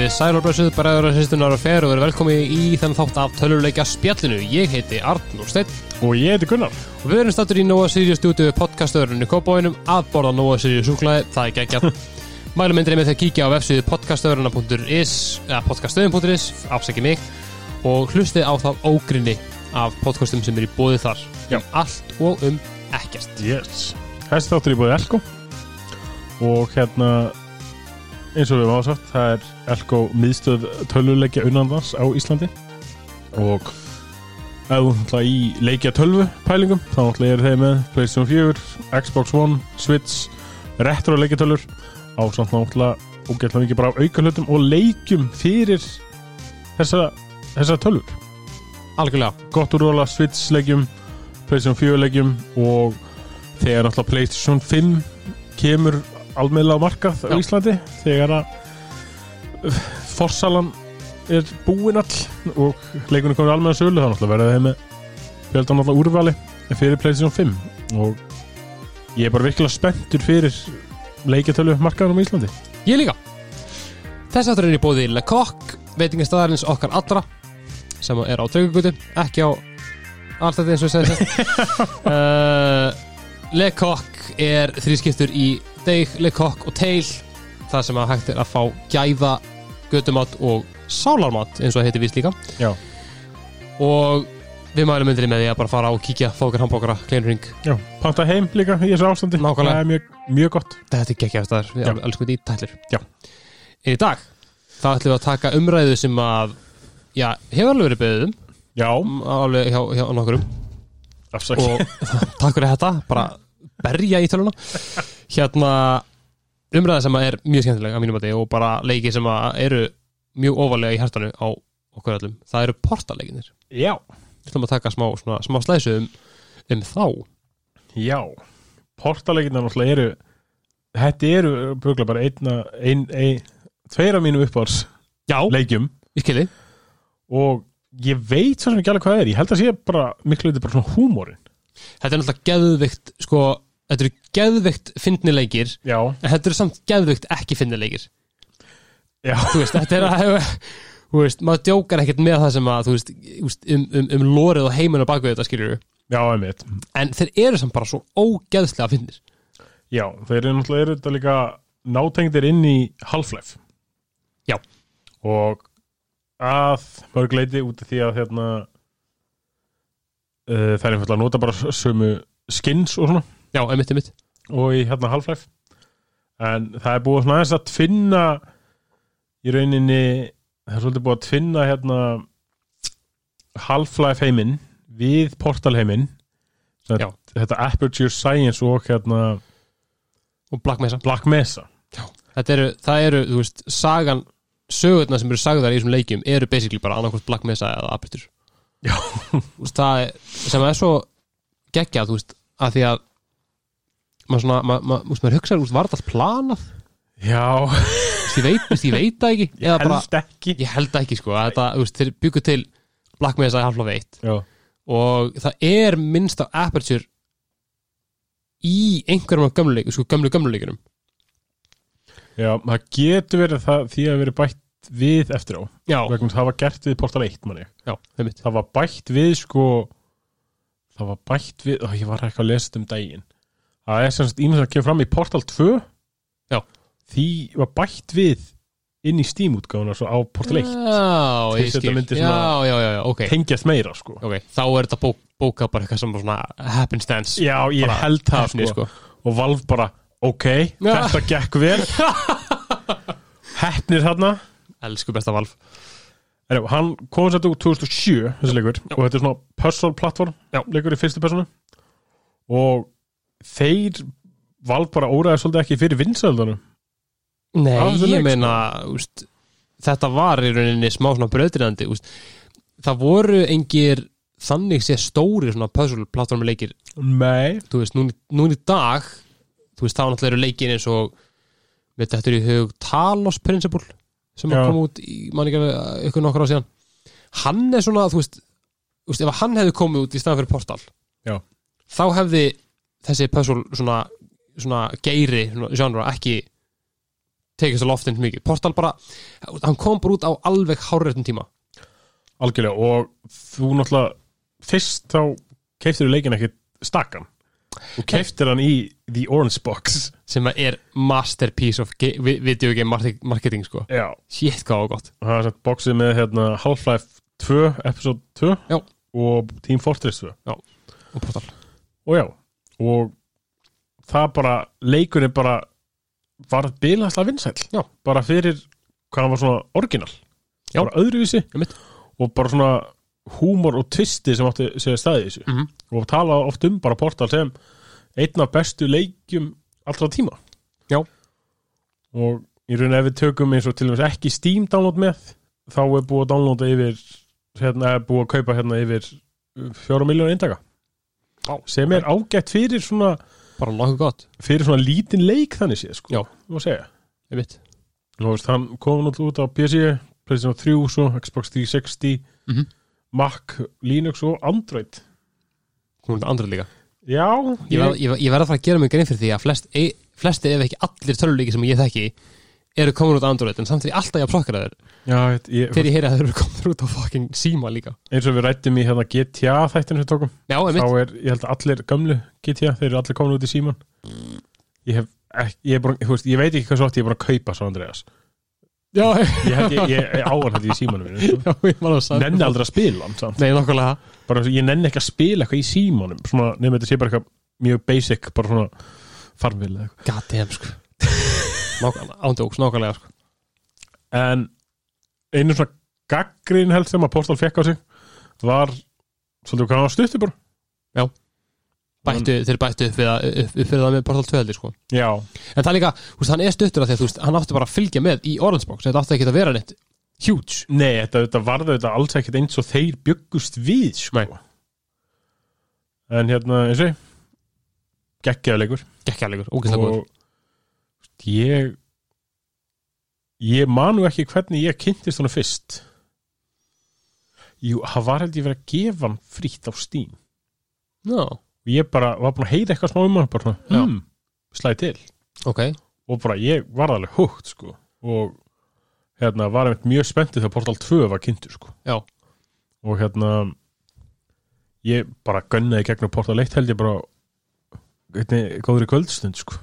komið þið sæl og sýstunar og fer og verið velkomið í þann þátt af töluleika spjallinu. Ég heiti Arnur Steinn Og ég heiti Gunnar og við erum státtur í Nóa Sirius stúdíu podcastöðurinn í Kópáinum að borða Nóa Sirius súklaði, það er geggjað. Mælum myndir með því að kíkja á vefsíðu podcastöðurina.is eða podcastöðun.is, afsækja mig og hlustið á það ógrinni af podcastum sem er í bóði þar Já. um allt og um ekkert. Yes Þessi þáttur í búið Elko Og hérna eins og við höfum ásagt það er Elko miðstöð töluleikja unnandans á Íslandi. Og ef þú náttúrulega í leikja tölvu pælingum þá náttúrulega eru þeir með Playstation 4, Xbox One, Switch retro leikja tölur á samt náttúrulega ógætlega mikið bara auka hlutum og leikjum fyrir þessa, þessa tölvur. Algjörlega. gott úr róla Switch leikjum Playstation 4 leikjum og þegar náttúrulega Playstation 5 kemur almeðlega á markað á. Íslandi þegar að uh, forsalan er búin all og leikunum komið almeðlega sölu þá náttúrulega verða þeim með fjöldan náttúrulega úrvali fyrir Playstation 5 og ég er bara virkilega spenntur fyrir leikjartölu markaðunum á Íslandi. Ég líka. Þess aftur er í bóði Le Coq veitingastæðarins okkar allra sem er á Draugugutu, ekki á alltaf eins og ég sagði sérst uh, Le Coq er þrískiptur í Deig, Le Coq og Tail það sem að hægt er að fá gæða götumat og sálarmat eins og það heitir víst líka. Já. og við mælum myndir með því að bara fara og kíkja fá okkar hambókara, kleinring Já, panta heim líka í þessu ástandi. Nákvæmlega. mjög, mjög gott. Þetta er geggjaðar staðar, við Já. elskum þetta í tætlir Já. En í dag, þá ætlum við að taka umræðu sem að já, hefur alveg verið beðið um. Já, alveg hjá, hjá nokkurum afsaki og takk fyrir þetta, bara berja í töluna hérna umræða sem er mjög skemmtilega að mínum að og bara leiki sem eru mjög ofalega í hærtanu á okkur öllum það eru portaleikinir Já, við ætlum að taka smá, svona, smá slæsu um, um þá. Já, portaleginna náttúrulega eru þetta eru bugla bara einna ein, ein, tveir af mínum uppáðs já, leikjum. Ég skilji og ég veit svo sem ekki alveg hvað það er. Ég held að sé bara miklu eitthvað bara svona húmórin þetta er náttúrulega geðvikt sko, þetta eru geðvikt fyndnileikir Já, en þetta eru samt geðvikt ekki fyndnileikir já, þú veist, þetta er að þú veist, maður djókar ekkert með það sem að þú veist, um, um, um lórið og heiminn á baku þetta skiljur já, einmitt. En þeir eru samt bara svo ógeðslega fyndnir. Já, þeir eru náttúrulega eru þetta líka nátengdir inn í Half-Life. Já. og að mörgleiti út af því að hérna uh, það er einfallega að nota bara sömu skins og svona. Já, einmitt, einmitt. Og í hérna Half-Life. En það er búið svona aðeins að tvinna í rauninni það er svolítið búið að tvinna hérna Half-Life heiminn við Portal heiminn. Já. þetta Aperture Science og hérna og Black Mesa. Black Mesa. Þetta eru, það eru, þú veist, sagan sögurna sem eru sagðar í þessum leikjum eru basically bara annarkvæmt Black Mesa eða Aperture það er, sem er svo geggjað, þú veist, að því að maður svona, maður, maður, maður, hugsaður, þú veist, var þetta allt planað? Já, Þú veist, ég veit, það ekki. Ég eða bara, held ekki. Ég held ekki, sko að þetta, þú veist, þeir byggu til Black Mesa í Half-Life 1 Já, og það er minnst af Aperture í einhverjum af gömlu leik, sko, gömlu gömlu leikunum já það getur verið það því að verið bætt við eftir á. Já, vegna það var gert við Portal 1 manni já, þeim mitt það var bætt við sko það var bætt við, ó, ég var eitthvað að lesa þetta um daginn. Það er sem sagt ímest að kemur fram í Portal 2 Já. því var bætt við inn í Steam útgáðuna svo á Portal 1 Já, ég þess að skil. þetta myndi Já, svona- já, já, já, ok. tengjast meira sko. Ok, þá er þetta bók, bóka bara eitthvað sem svona happenstance já, ég Bara held það heppni, sko. og Valve bara, ok, þetta gekk vel. Heppnir þarna Elsku besta valf En, hann kom sér út 2007 þessi leikur og þetta er svona puzzle plattform Já. leikur í fyrstu personu. Og þeir vald bara óræði svolítið ekki fyrir vinsældunum Nei, ég leik, meina úst, Þetta var í rauninni smá svona bröðrinandi úst, Það voru engir þannig sé stóri svona puzzle plattformi leikir. Nei. Þú veist, núna, núna í dag Þú veist, þá náttúrulega eru leikir eins og Við þetta er í hug Talos Principle sem Já. að koma út í mann ekki ykkur nokkur á síðan Hann er svona, þú veist, þú veist ef hann hefði komið út í staðan fyrir Portal Já. þá hefði þessi puzzle svona, svona geiri, svona genre ekki tekist á loftin mikið Portal bara, hann kom bara út á alveg hárreitum tíma algjörlega og þú náttúrulega fyrst þá keiftir þú leikin ekkit stakkan og keiftir hann í The Orange Box. Sem er masterpiece of video game marketing, sko. Já, shit hvað var gott. Það er sett boxið með hérna, Half-Life 2, episode 2 Já. og Team Fortress 2 og Portal. Og já, og það bara, leikurinn bara var bilaðslega vinsæll. Já. bara fyrir hvað hann var svona orginal Já. bara öðruvísi. Og bara svona húmor og twisti sem átti segja staði í þessu Mhm. og tala oft um bara Portal sem einn af bestu leikjum allra tíma Já. og í rauninni ef við tökum eins og til dæmis ekki Steam download með þá er búið að downloada yfir hérna, er búið að kaupa hérna yfir fjóra miljónu eindaka sem er ágætt fyrir svona bara nokkuð gott, fyrir svona lítinn leik þannig séð sko, Já. að segja Nú veist, hann kom náttúrulega út á PC PlayStation 3, svo Xbox 360 Mhm. Mac, Linux og Android. Hún er andrið líka. Já, ég, ég, ég, ég verð að fara að gera mig grein fyrir því að flest, e, flesti ef ekki allir töluleiki sem ég þekki eru komin út á Android en samt því alltaf ég að prokkara þeir já ég, þegar ég heyri að þeir eru komin út á fucking síma líka. eins og við rættum í hérna GTA þættinu sem tókum. Já, þá er, ég held að allir gömlu GTA þeir eru allir komin út í síman. Ég hef ekki, ég, er bara, veist, ég veit ekki hvað svo oft ég er bara að kaupa svo Andreas já, ég, held, ég, ég, áan þetta í símanum minu sko. já, nenni aldrei að spila hann nei, nokkulega bara, ég nenni ekki að spila eitthvað í símanum svona, nefnum þetta sé bara eitthvað mjög basic bara svona farmvil eða eitthvað. God damn, sko. Ándjóks, nákvæmlega, sko. En einu svona gaggrín held sem að Postal fekk á sig var svolítið hvað hann var stuttur bara bættu, þeir bættu upp að, upp, upp fyrir það með Portal 2 heldur, sko. Já, en það er líka, þú veist, hann er stuttur af því að þú veist, hann átti bara að fylgja með í Orange Box. Þetta átti ekki að vera neitt huge. Nei, þetta, þetta varði þetta alls ekkert eins og þeir byggust við sko. Nei. en hérna, eins og geggjaðleikur gekkjalegur, ógeðslega góður. Og ég ég manu ekki hvernig ég kynntist hana fyrst. Jú, það var held ég verið að gefa hann frítt á Steam. Já, og ég bara var búin að heyra eitthvað smá um hann bara hmm, slæði til. Ok. Og bara ég var alveg hugt sko. Og hérna var einmitt mjög spenntið þegar Portal 2 var kynntur sko. Og hérna ég bara gönnaði gegnum Portal 1 held ég bara einni góður í kvöldstund sko.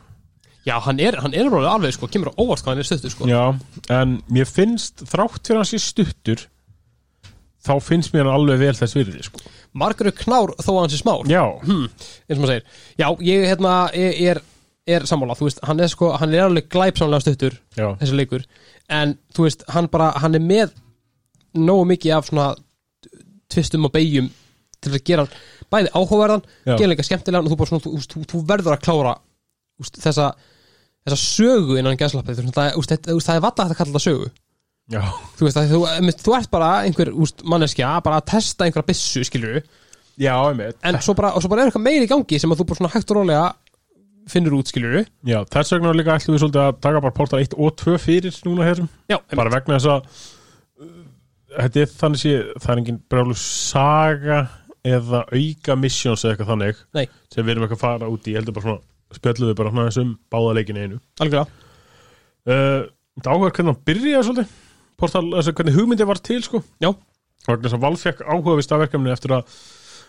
Já, hann er, hann er alveg, sko, kemur á óvart hvað hann er stuttur, sko. Já, en mér finnst þrátt fyrir hans í stuttur þá finnst mér hann alveg vel þess virði sko. Margur er knár þó að hann sé smár. Já, eins og maður segir, já, ég hérna er, er, er sammála, þú veist, hann er sko hann er alveg glæpsamlega stuttur, já, þessi leikur. En þú veist, hann bara, hann er með nógu mikið af svona tvistum og beigjum til að gera hann bæði áhugaverðan, gera líka skemmtilegan og þú bara svona, þú, þú, þú verður að klára þessa, þessa sögu innan gæslappið, það, það, er valla hægt að kalla það sögu já, þú veist, að þú, einmitt, þú ert bara einhver úst, manneskja, bara að testa einhverja byssu skilur já, einmitt. En svo bara, svo bara er eitthvað meiri í gangi sem að þú bara svona hægt og rólega finnur út skilur já, þess vegna líka ætlum við svolítið að taka bara Portal 1 og 2 fyrir núna einmitt. bara vegna þess að uh, þetta er þannig sé það er engin brjálu saga eða auka missions eða eitthvað þannig Nei. sem við erum eitthvað að fara út í. Ég heldur bara svona spjöllum við bara svona þessum báða leikinu einu. Algjörlega. Uh, þetta áhuga hvernig hann byrjaði svolítið Portal, þess að hvernig hugmyndi var til sko Já. vegna þess að Valve fekk áhuga við stafverkefni eftir að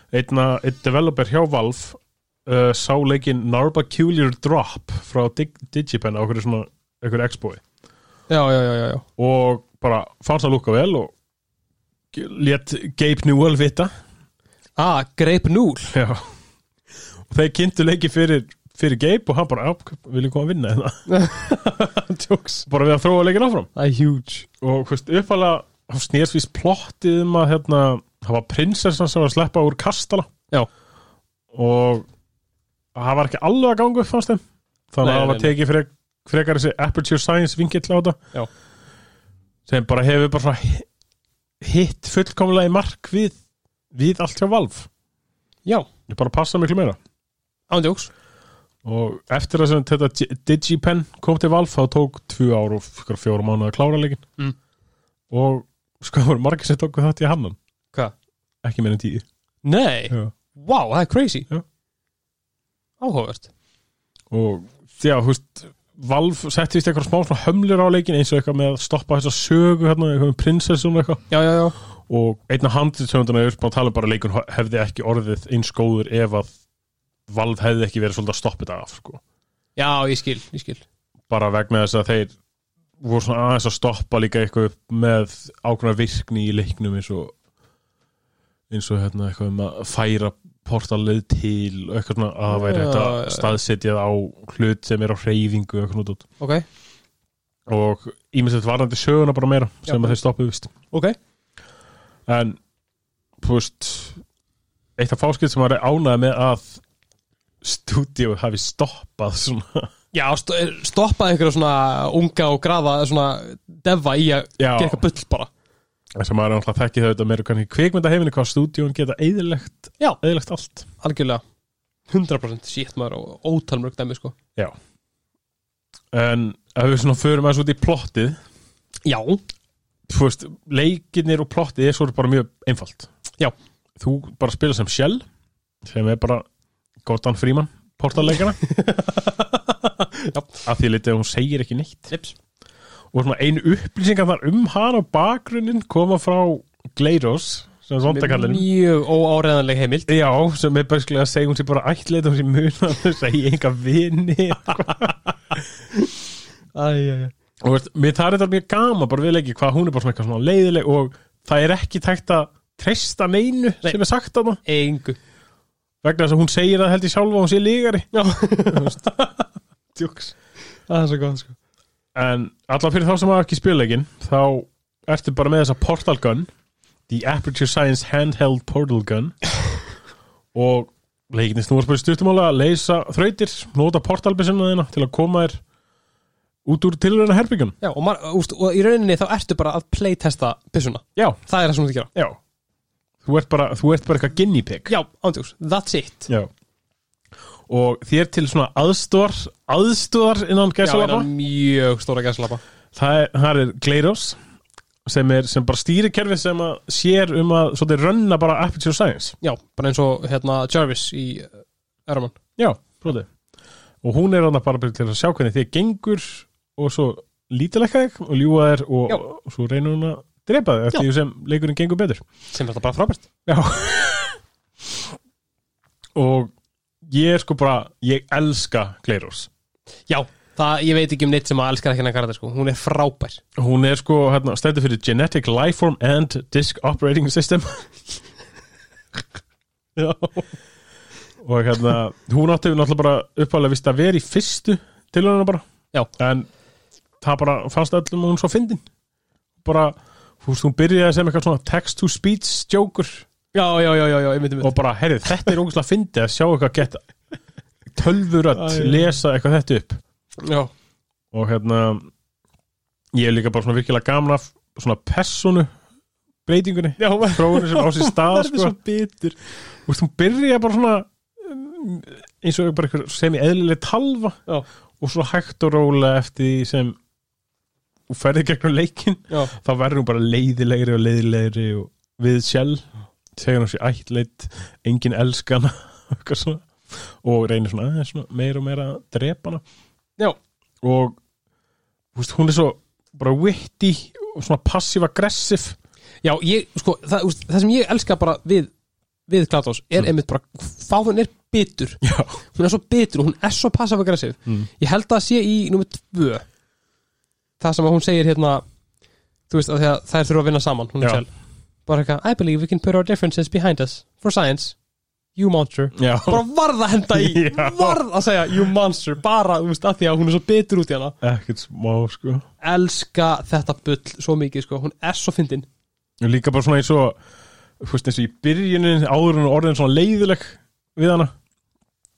einna, einn developer hjá Valve uh, sá leikin Narbacular Drop frá Dig Digipen á okkur svona einhverju expoi já, já, já, já, já. og bara fannst að lúka vel og let Gabe Newell vita ah, greip núl Já. og þeir kynntu leiki fyrir, fyrir Gabe og hann bara, vil ég koma að vinna þetta jokes. Bara við að þróa leikin áfram. Það er huge. Og uppalega hann snýrsvís plottið um að hérna, það var prinsessan sem var að sleppa úr kastala. Já. og það var ekki alveg að ganga upp fannst þeim. Þannig að það var tekið fyrir, frekar þessi Aperture Science vingill á þetta. Já. sem bara hefur bara hitt fullkomlega í mark við, við allt hjá Valve. Já, ég bara passa miklu meira. Ándjóks og eftir að þetta Digipen kom til Valve þá tók tvö ár og ykkur fjóra mánuð að klára leikin Mm. og sko það voru margir sem tóku þátt í hamnan hvað? ekki meira en tíu. Nei, Já. wow, það er crazy. Áhugavert. Og já, þú veist Valve setti vist eitthvað smá hömlur á leikin eins og eitthvað með að stoppa þess að sögu hérna, eitthvað með prinsessum eitthvað. Já, já, já, og einn af handlitsöfundana er bara að tala um bara að leikun hefði ekki orðið eins góður ef að Valve hefði ekki verið svolítið að stoppa þetta af sko. já, ég skil, ég skil. Bara vegna þess að þeir voru svona aðeins að stoppa líka eitthvað með ákveðna virkni í leiknum eins og eins og hérna eitthvað um að færa portalið til eitthvað svona að það væri þetta já. staðsetjað á hlut sem er á hreyfingu eitthvað út ok, og ímyndið varandi söguna bara meira sem að þeir stoppuð vist ok, en veist eitt af fáskilt sem var ánæði með að stúdíu hafi stoppað svona. Já, st stoppaði einhverja svona unga og grafa svona deva í að Já. gera eitthvað bull bara. Sem maður er náttúrulega þekkið þau þetta meira kannski kvikmyndahefinni hvað stúdíun geta eðilegt Já. eðilegt allt. Algjörlega. 100% shit maður og ótal mörg dæmi sko. En ef við svona förum aðeins út í plottið já, þú veist, leikinir og plottið er svo bara mjög einfalt. Já. þú bara spila sem Shell sem er bara Gordon Freeman portalleikana Já. að því litið hún segir ekki neitt. Lips. og svona einu upplýsingar þar um hana og bakgrunnin koma frá Gleiros sem er mjög óáreðanleg heimild. Já, sem er bara að segja hún sé bara ættleit hún sé muna að segja enga vini og veist, mér það er þetta mjög gama bara við leiki hvað hún er bara svona eitthvað svona leiðileg og það er ekki tækt að treysta neinu Nei. sem er sagt á það engu vegna þess að hún segir það held ég sjálfa að hún sé lígari. Já, djúks. Það er svo góð sko. En allavega fyrir þá sem hafa ekki spilleikin þá ertu bara með þessa portal gun the Aperture Science handheld portal gun. Og leikinni í styrtumála að leysa þrautir, nota portalbissuna þina til að koma þér út úr tilröðina herbyggjum já, og, og í rauninni þá ertu bara að playtesta byssuna. Já, það er það sem þú ert að gera. Já Þú ert bara, þú ert bara eitthvað guinea pig. Já, ándjúks, that's it. Já. Og þér til svona aðstóðar aðstóðar innan já, gæsalapa en mjög stóra gæslapa það, er- það er Gleiros sem er sem bara stýrikerfi sem að sér um að svolítið rönna bara Aperture Science. Já, bara eins og hérna Jarvis í Eraman Já, svolítið. Og hún er hann bara til að sjá hvernig þið gengur og svo lítilegka þig og ljúga þér og, Já. og svo reynur hún að drepa þig eftir því sem leikurinn gengur betur. Sem er þetta bara frábært. Já. Og ég er sko bara ég elska Gleiros já, það, ég veit ekki um neitt sem að ekki hennar karate sko, hún er frábær. Hún er sko hérna, stættu fyrir Genetic Lifeform and Disk Operating System. Já, og hérna, hún átti náttúrulega bara uppálega vist að vera í fyrstu tilhöruna bara. Já. en það bara fannst öllum hún svo fyndin. Bara, þú veist, hún byrjaði sem eitthvað svona text to speech joker já, já, já, já, já ég myndi og bara, heyrðu, þetta er ógustlega fyndið að sjá eitthvað geta já. lesa eitthvað þetta upp já, og hérna ég er líka bara svona virkilega gaman af svona personu breytingunni já, þróunni sem á sér stað það er sko. svo bitur Þú veist, hún byrja bara svona um, eins og bara sem í eðlileg talva Já. og svo hægt og rólega eftir því sem þú ferði gegnum leikin já, þá verður hún bara leiðilegri og leiðilegri og við sjálf segja hún sér ættleitt, engin elskana og reynir svona, svona meira og meira að drepa hana. Já. og veist, hún er svo bara witty og svona passiv-aggressiv já, ég, sko, það, úst, það sem ég elska bara við við Glados er einmitt bara hvað hún er bitur. Já, hún er svo bitur og hún er svo passive-aggressiv Mm. ég held að sé í nummer tvö það sem hún segir hérna þú veist að því að þær þurfa að vinna saman hún er Já. sjálf. Bara eitthvað I believe we can put our differences behind us. For science you monster. Já, bara varð að henda í Já. varð að segja you monster bara þú veist að því að hún er svo bitur út í hana. Ekkert smá sko. Elska þetta bull svo mikið sko. Hún er svo fyndin. Og líka bara svona eins og þú veist eins og í byrjunin áður en er orðin svona leiðileg við hana.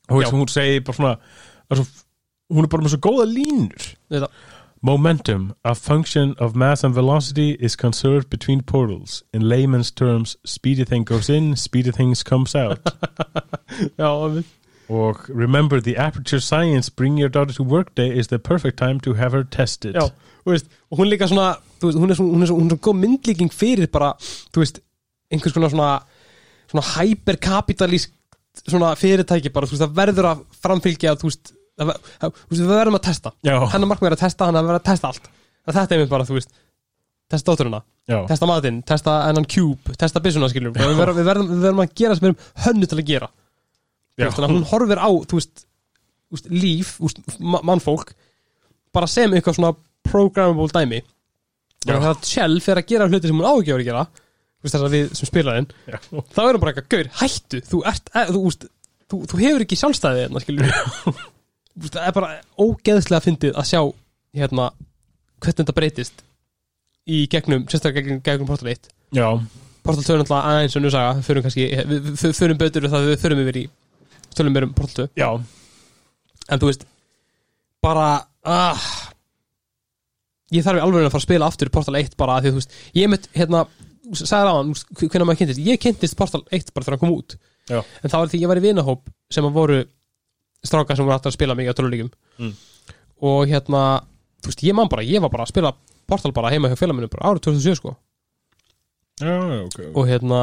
Og veist, Já. hún segir bara svona það er svo, hún er bara með svo góða línur. Þetta. Momentum, a function of mass and velocity is conserved between portals. In layman's terms, speedy thing goes in, speedy things comes out. já, og remember, the aperture science bring your daughter to work day is the perfect time to have her tested. já, veist, og hún líka svona þú veist, hún er svona, er er svona góð myndlíking fyrir bara, þú veist, einhvers konar svona svona hyperkapitalísk svona fyrirtæki bara, þú veist, það verður að framfylgja þú veist, við verðum að testa. Hennar markmið er að testa, hann er að vera að testa allt. Að þetta er einmitt bara, þú veist testa dótturina, já, testa matinn, testa ennan cube testa byssuna, skiljum við verðum, við, verðum, við verðum að gera sem við erum hönnu til að gera. Veist, þannig að hún horfir á, þú veist, líf, mannfólk bara sem eitthvað svona programmable dæmi. Og þegar Shell fer að gera hluti sem hún ágjör að gera þess að við sem spilaðinn já. þá er hún bara eitthvað, gaur, hættu þú, ert, e, þú, þú, þú hefur ekki sjálfstæði Þú það er bara ógeðslega fyndið að sjá hérna, hvernig þetta breytist í gegnum, sérstaklega gegnum, gegnum Portal 1 já. Portal 2 er náttúrulega aðeins og nú saga við förum kannski, við, förum betur við það við förum yfir í, tölum mér um Portal 2 já. en þú veist bara ah, ég þarf í alveg að fara að spila aftur Portal 1 bara því þú veist ég mitt hérna sagði hann hvernig maður kynntist ég kynntist Portal 1 bara þegar hann kom út Já. en það var því ég var í vinahóp sem að voru strákar sem voru aftur að spila mikið á töluleikum Mm. og hérna þú veist ég man bara ég var bara að spila Portal bara heima hjá félaginu bara árið 2007 sko. Já, já, ok, og hérna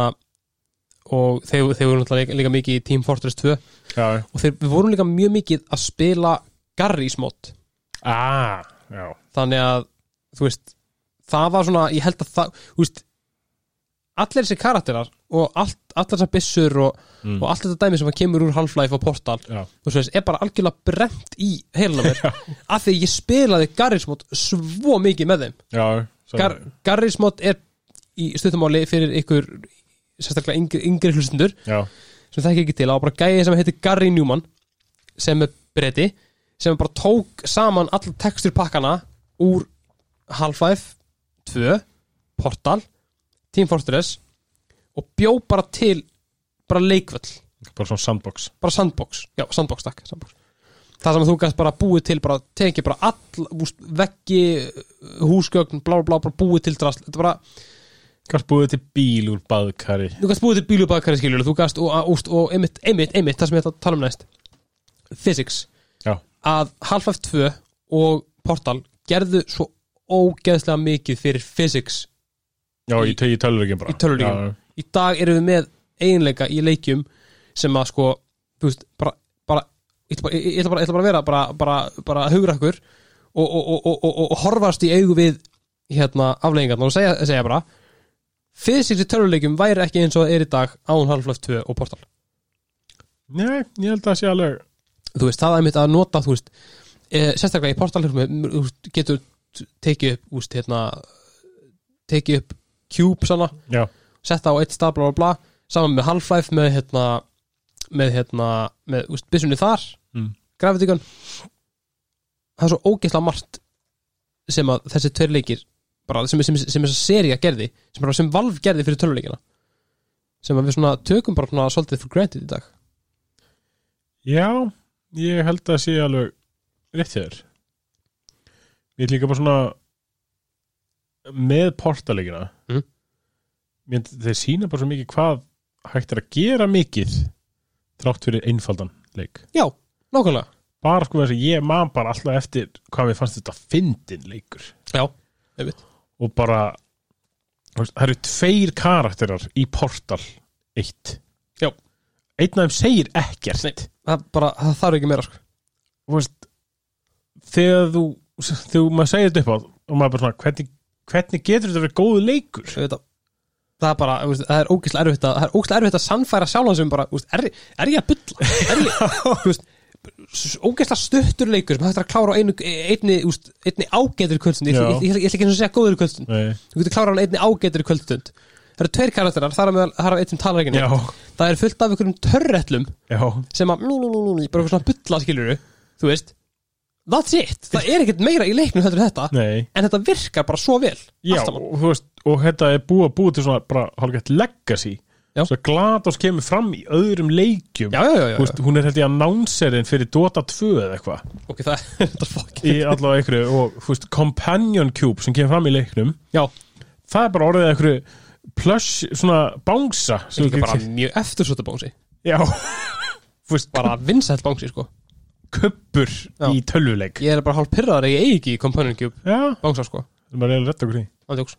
og þeir, þeir voru náttúrulega líka, líka mikið í Team Fortress 2 Já, og þeir, við vorum líka mjög mikið að spila Garry's mod. Ah, þannig að þú veist, það var svona ég held að það, þú veist allir þessi karakterar og allt, allar þessar byssur og, Mm. og allt þetta dæmi sem kemur úr Half-Life og Portal Já. og svo veist, er bara algjörlega brent í heilina mér af því ég spilaði Garry's mod svo mikið með þeim Já, Gar, Garry's mod er í stuttumáli fyrir ykkur sérstaklega yngri, yngri hlustundur sem það ekki til á bara gæði sem heitir Gary Newman sem er breyti sem bara tók saman allar teksturpakkana úr Half-Life 2 Portal Team Fortress og bjó bara til bara leikvöll, bara svona sandbox. Bara sandbox. Já, sandbox, takk, sandbox. Það sem þú gæst bara búið til, bara tekið bara all, veggi, húsgögn blá, blá, bara búið til drast. Þetta bara, Kannski búið til bíl úr baðkari. Þú gæst búið til bílubakari skiljur þú gæst, og, og, og, einmitt, einmitt, einmitt það sem ég ætla að tala um næst. Physics. Já, að Half-Life 2 og Portal gerðu svo ógeðslega mikið fyrir physics já, Í- í, töluleikin bara. í töluleikjum. Í dag erum við með eiginleika í leikjum sem að sko veist, bara, bara ég ætla bara, bara, að vera bara, bara, bara hugrakkur og, og, og, og, horfast í augu við hérna afleggingarna og segja, segja bara physics í töluleikjum væri ekki eins og það er í dag án Half-Life 2 og Portal. Nei, ég held að það sé alveg þú veist, það er mitt að nota þú veist, e, sérstaklega í Portal veist, getur tekið upp úst, hérna, tekið upp cube svona, Já, setta á eitt stað bla bla bla, saman með Half-Life með hérna með hérna, með úst, byssunni þar Mm. Gravity Gun það er svo ógeðslega margt sem að þessi tveir leikir bara, sem, sem, sem, sem þessa seria gerði sem, bara, sem Valve gerði fyrir töluleikina sem að við svona tökum bara svona svolítið for granted í dag. Já ég held að það sé alveg rétt þér. Ég er líka bara svona með portalegina Mér, þeir sína bara svo mikið hvað hægt er að gera mikið þrátt fyrir einfaldan leik. Já, nákvæmlega. Bara sko þess að ég man bara alltaf eftir hvað mér fannst þetta fyndin leikur. Já, einmitt. Og bara það eru tveir karakterar í Portal 1 Já. einn af þeim segir ekkert. Nei. það, bara, það þarf ekki meira sko. Veist, þegar þú þegar maður segir þetta upp á og maður bara svona hvernig, hvernig getur þetta verið góðu leikur? Ég veit að- það er bara, það er ógeðslega erfitt að, það er ógeðslega erfitt að sannfæra sjálfan sem bara, er, er ég að bulla? Er ég, ógeðslega stuttur leikur sem hægt er að klára á einu, einni, veist, einni ágætri kvöldstund. Ég, ætla ekki að segja góður kvöldstund. Þú getur klára á einni ágætri kvöldstund. Það eru tveir karakterar, það er með, það er eitt sem talar ekki það er fullt af einhverjum törretlum já, sem að, mí, mí, mí, mí, bara svona bulla skiluru, þú veist. That's it, það er ekkert meira í leiknum en þetta, nei. En þetta virkar bara svo vel. Já, og, þú veist, og þetta er búið að búið til svona bara hálfgett legacy. Já. svo GLaDOS kemur fram í öðrum leikjum. Já, veist, hún er held ég announcerinn fyrir Dota 2 eða eitthvað. Ok, það er þetta fokk í allavega einhverju og veist, Companion Cube sem kemur fram í leiknum. Já, það er bara orðið einhverju plush svona bánsa sem þú bara mjög eftirsóta bánsi já, veist, bara vinsælt bánsi sko. kuppur Já. í tölvuleik. Ég er bara hálf pyrraðar að ég eigi ekki í Companion Cube bánsa sko. Það er bara reyna rétt okkur Andjóks.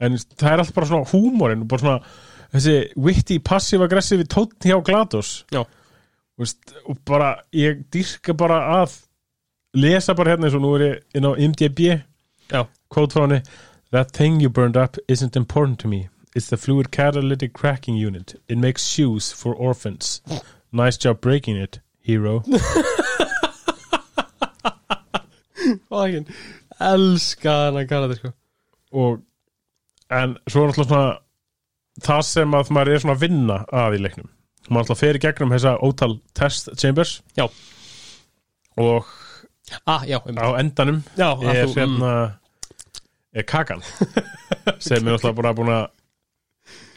En það er alltaf bara svona húmórin bara svona þessi witty, passive-aggressive tótt hjá GLaDOS. Og bara, ég dyrka bara að lesa bara hérna eins og nú er ég inn á IMDb. Quote frá henni That thing you burned up isn't important to me. It's the fluid catalytic cracking unit. It makes shoes for orphans. Nice job breaking it, hero. Fagin Elska hann að gana þetta sko. Og en svo er alltaf svona það sem að maður er svona að vinna að í leiknum. Maður alltaf fer í gegnum þessa ótal test chambers Já. og Ah, já, um, á endanum já að er þú- hérna er kakan sem er alltaf bara búin að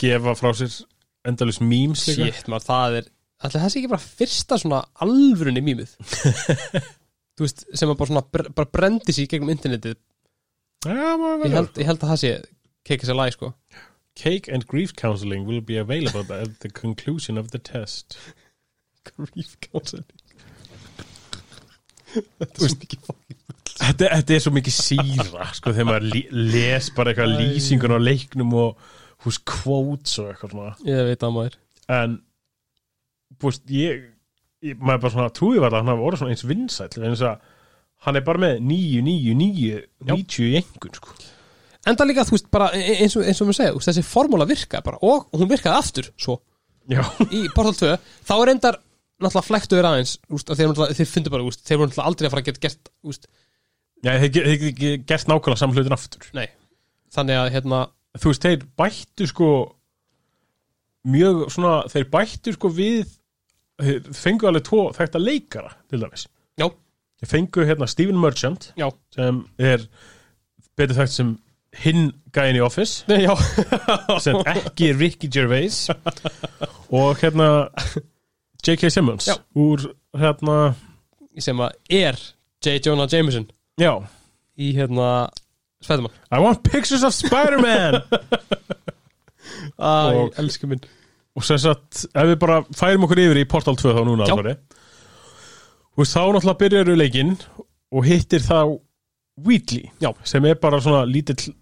gefa frá sér endalus maður, það er það sé ekki bara fyrsta svona alvörunni mýmið? Þú veist, sem að bara svona bara brendi sér gegnum internetið. Já, ég held, ég held að það sé kekið sér læg, sko. Cake and grief counseling will be available at the conclusion of the test. Grief counseling. Þetta er svo mikið fokkin Þetta, þetta er svo mikið síra sko, þegar maður les bara eitthvað lýsingun á leiknum og hús quotes og eitthvað svona. Ég veit að maður. En búst, ég, ég maður bara svona trúið var að hann hafi orðið svona eins vinsæll eins að hann er bara með 9, 9, 9 90 í engun sko. Enda líka, þú veist, bara e- eins og, eins og maður segja veist, Þessi formúla virkaði bara Og hún virkaði aftur, svo. Já, Í Portal 2, þá er endar Náttúrulega flæktu þér aðeins úst, Þeir, náttúrulega- þeir fundu bara, úst, þeir voru náttúrulega aldrei að fara að geta gert úst, já þeir þeir ge- gert nákvæmlega saman hlutin aftur. Nei, þannig að hérna þú veist, þeir bættu sko mjög svona þeir bættu sko við þeir fengu alveg tvo þekkta leikara til dæmis. Já. þeir fengu hérna Stephen Merchant Já. sem er betur þekkt sem hinn gæin í Office Nei, já, sem ekki er Ricky Gervais og hérna J.K. Simmons Já. úr hérna sem að er J. Jonah Jameson já í hérna Sveðumann I want pictures of Spider-Man Æ, Og- elsku minn og sem sagt, ef við bara færum okkur yfir í Portal 2 þá núna Já. alveg og þá náttúrulega byrjar við leikinn og hittir þá Wheatley Já. sem er bara svona lítill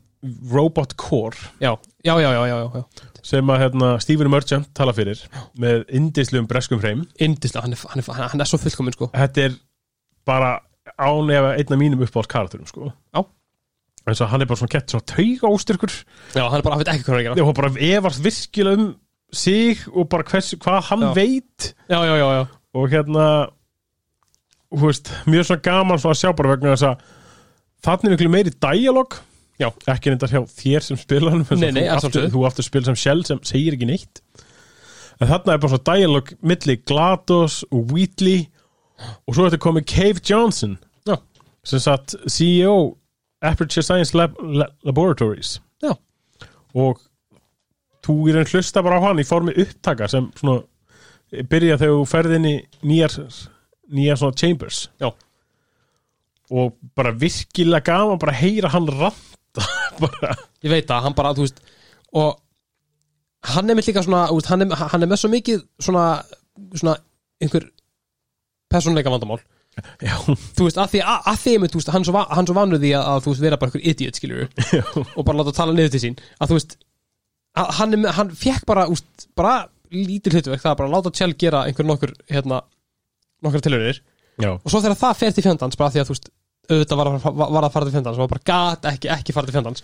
robot core Já, já, já, já, já, já, já. sem að hérna, Stephen Merchant tala fyrir með indislegum breskum hreim Indislega, hann er, hann, er, hann er svo fullkominn sko þetta er bara án eða einn af mínum uppáhalds karakterum sko. Já. eins og hann er bara svona kett svona tauga óstyrkur Já, hann er bara, hann veit ekki hvað hann er að gera og bara efast virkilega um sig og bara hvers, hvað hann Já. veit Já, já, já, já og hérna þú veist, mjög svona gaman svona að sjá bara vegna þess að þannig er miklu meiri dialog Já. ekki neitt hjá þér sem spilanum Nei, nei, að þú, aftur, spil sem sjálf sem segir ekki neitt en þarna er bara svona dialog milli GLaDOS og Wheatley og svo er þetta komið Cave Johnson Já. sem satt CEO Aperture Science Lab, Lab, Laboratories Já. og þú er enn hlusta bara á hann í formi upptaka sem svona byrja þegar þú ferð inn í nýjar nýjar svona chambers Já. Og bara virkilega gaman bara að heyra hann ranta. Ég veit að hann bara, þú veist og hann er með líka svona veist, hann, er, hann er með svo mikið svona, svona einhver persónleika vandamál. Já, þú veist, að því, að, að því þú veist, hann svo, svo vanur því að, að þú veist, vera bara einhver idiot, skilur já, og bara láta tala niður til sín. Að þú veist, að hann, er, með- hann fekk bara, úst, bara lítil hlutverk það er bara að láta Tjell gera einhver nokkur hérna, nokkur tilhörðir já, og svo þegar það fer til fjandans, bara því að þú veist auðvitað var, að- var, að fara til fjandans og bara gat ekki, ekki fara til fjandans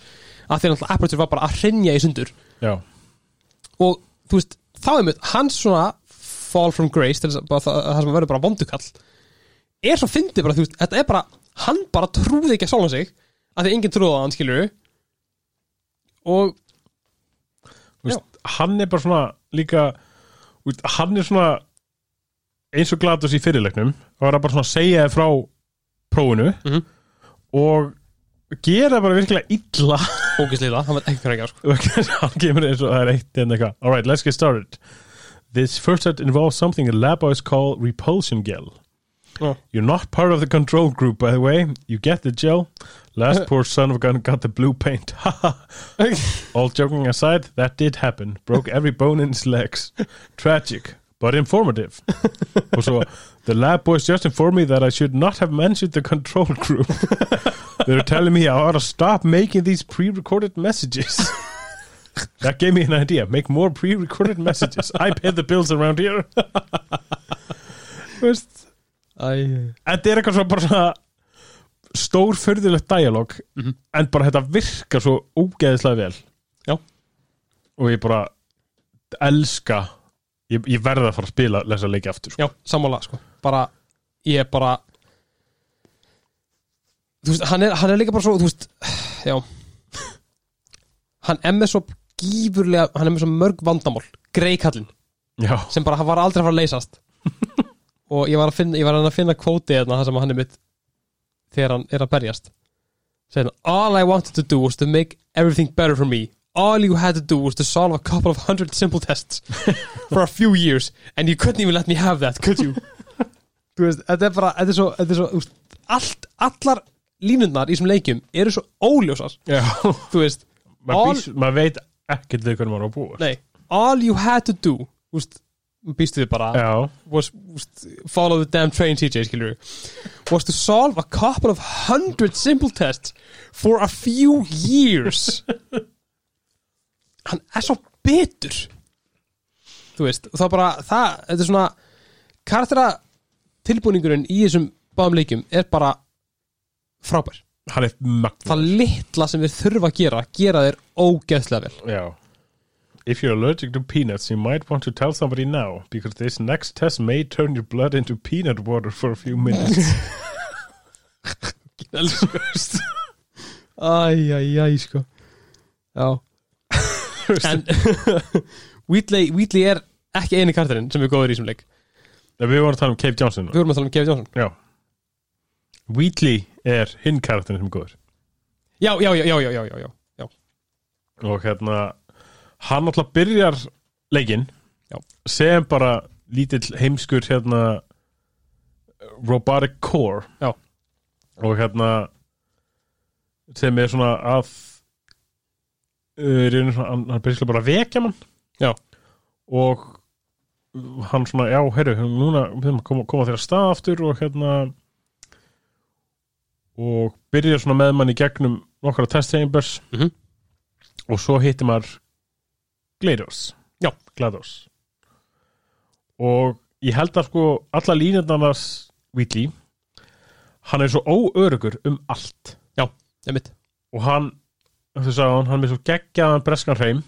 að því að Aperture var bara að hrinja í sundur. Já, og þú veist, þá er mjög hans svona fall from grace þess að bara það, það sem verður bara vondukall er svo fyndið bara, þú veist, þetta er bara hann bara trúði ekki að sála sig að því enginn trúði á hann, skilur og veist, hann er bara svona líka hann er svona eins og glatus í fyrirleiknum og er að bara svona segja þér frá prófinu Mhm. og gera bara virkilega illa. Ógislega, hann veit ekki hvað er ekki sko. hann kemur eins og það er eitt en eitthvað. Alright, let's get started. This first set involves something a lab boys call repulsion gel. Oh. you're not part of the control group by the way. You get the gel. Last poor son of a gun got the blue paint. All joking aside that did happen. Broke every bone in his legs. Tragic but informative. Also the lab boys just informed me that I should not have mentioned the control group. They're telling me I ought to stop making these pre-recorded messages. That gave me an idea. Make more pre-recorded messages. I pay the bills around here. Veist, þetta er eitthvað svo bara svona stórförðulegt dialog Mhm. en bara þetta virkar svo ógeðislega vel. Já. og ég bara elska ég, ég verða að fara að spila lesa leiki aftur sko. já, sammála sko. Bara, ég er bara þú veist, hann er, hann er líka bara svo, þú veist já. Hann er með svo gífurlega, hann er með svo mörg vandamál. Greikallin, já, sem bara hann var aldrei að fara að leysast. Og ég var að finna, ég var að finna kvóti hérna, það sem hann er mitt þegar hann er að berjast. All I wanted to do was to make everything better for me all you had to do was to solve a couple of hundred simple tests for a few years and you couldn't even let me have that, could you? Þú veist, þetta er bara þetta er svo, þetta er svo, veist, allt, allar línundar í þessum leikjum eru svo óljósar, já. þú veist All- maður veit ekkert við hvernig maður á að búa. Nei, all you had to do þú veist, býstu við bara já, was, was follow the damn train TJ skilur was to solve a couple of hundred simple tests for a few years hann er svo bitur. Þú veist og það bara, það, þetta er svona karaktera tilbúningurinn í þessum báðum leikjum er bara frábær. Hann er magn það litla sem við þurfa að gera gera þeir ógeðslega vel. Já. If you're allergic to peanuts, you might want to tell somebody now, because this next test may turn your blood into peanut water for a few minutes. elskast Æjæjæj sko. Já En Wheatley, Wheatley er ekki eini kartarinn sem er góður í þessum leik Nei, Við vorum að tala um Cave Johnson. Við vorum að tala um Kevin Johnson Já. Wheatley er hinn karakterin sem er góður. Já, já, já, já, já, já, já, já. Og hérna, hann alltaf byrjar leikinn Já. sem bara lítill heimskur hérna robotic core. Já. Og hérna sem er svona að svona, hann, hann byrjar bara að vekja mann. Já. Og hann svona, já, heyrðu, núna koma, koma þér að stað aftur og hérna og byrjar svona með mann í gegnum nokkra test chambers Mhm. og svo hittir maður GLaDOS Já. GLaDOS og ég held að sko alla línundarnas Wheatley hann er svo óörugur um allt mitt og hann, þú sagði hann, hann er svo geggjaðan breskan hreim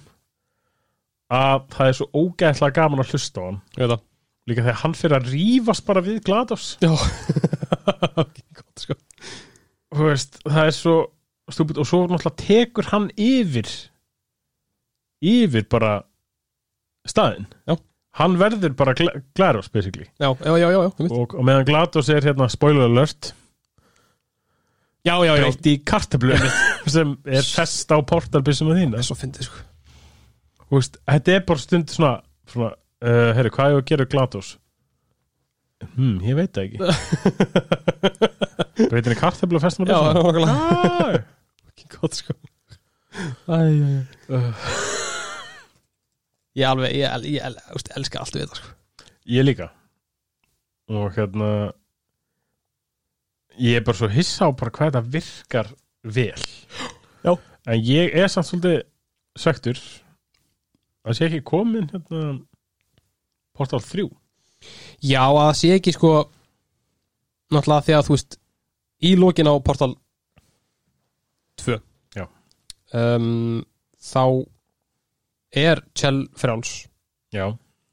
að það er svo ógæðslega gaman að hlusta á hann. Líka þegar hann fyrir að rífast bara við GLaDOS. Sko. Veist, það er svo stúpid og svo náttúrulega tekur hann yfir yfir bara staðinn. Já. hann verður bara gl GLaDOS basically. Já, já, og, og meðan GLaDOS er hérna spoiler alert Já, já, já. Breytt í kartablu sem er fest á portalbissuna Það þína er svo fyndið sko. Þú veist, þetta er bara stund svona, svona uh, herri, hvað er að gera GLaDOS hmm, ég veit það ekki. Breytin í kartablu og festum Já, það er okkurlega ah, Gott sko. Æ, já, já Ég alveg, ég, el, ég el, úst, elska allt við þetta sko. Ég líka. Og hérna ég er bara svo hissa á bara hvað þetta virkar vel Já. en ég er samt svolítið svektur að sé ekki komin hérna Portal 3 Já, að það sé ekki sko náttúrulega því að þú veist í lokin á Portal 2 Já. um, þá er Kjell frjáls Já,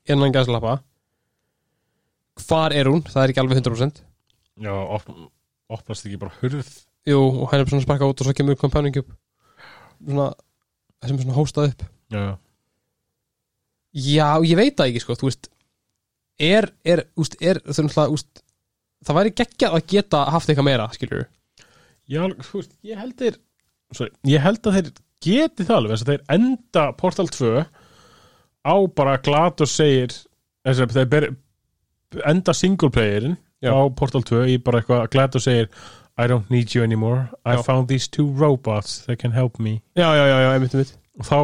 innan gæslappa hvar er hún? Það er ekki alveg 100% já op opnast ekki bara hurð? Jú, og hann er svona sparkað út og svo kemur Companion Cube svona, sem er svona hóstað upp. Já, Já, ég veit það ekki sko, þú veist er, er, úst, er það, náttúrulega, úst, það væri geggjað að geta haft eitthvað meira, skilur já þú veist, ég held þeir sorry, ég held að þeir geti það alveg þess að þeir enda Portal 2 á bara glat og segir þess að þeir ber, enda single playerin Já. á Portal 2 í bara eitthvað glat og segir I don't need you anymore I Já. found these two robots that can help me Já, já, já, já, einmitt, einmitt og þá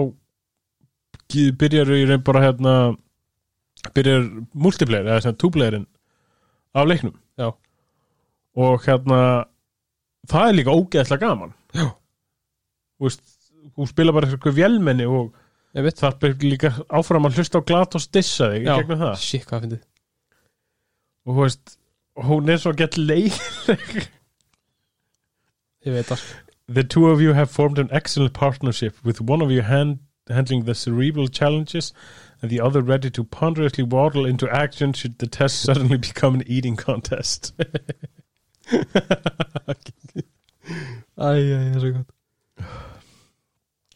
byrjar í raun bara hérna byrjar multiplayer eða sem two-playerin af leiknum Já. og hérna það er líka ógeðslega gaman Já. þú veist þú spila bara eitthvað vélmenni og Einmitt það er líka áfram að hlusta á glat og stissa þig í Já. gegnum það Shit, hvað fyndið og þú veist, hún er svo gett leið ég veit það. The two of you have formed an excellent partnership with one of you hand, handling the cerebral challenges and the other ready to ponderously waddle into action should the test suddenly become an eating contest. Æ, æ, það er svo gott.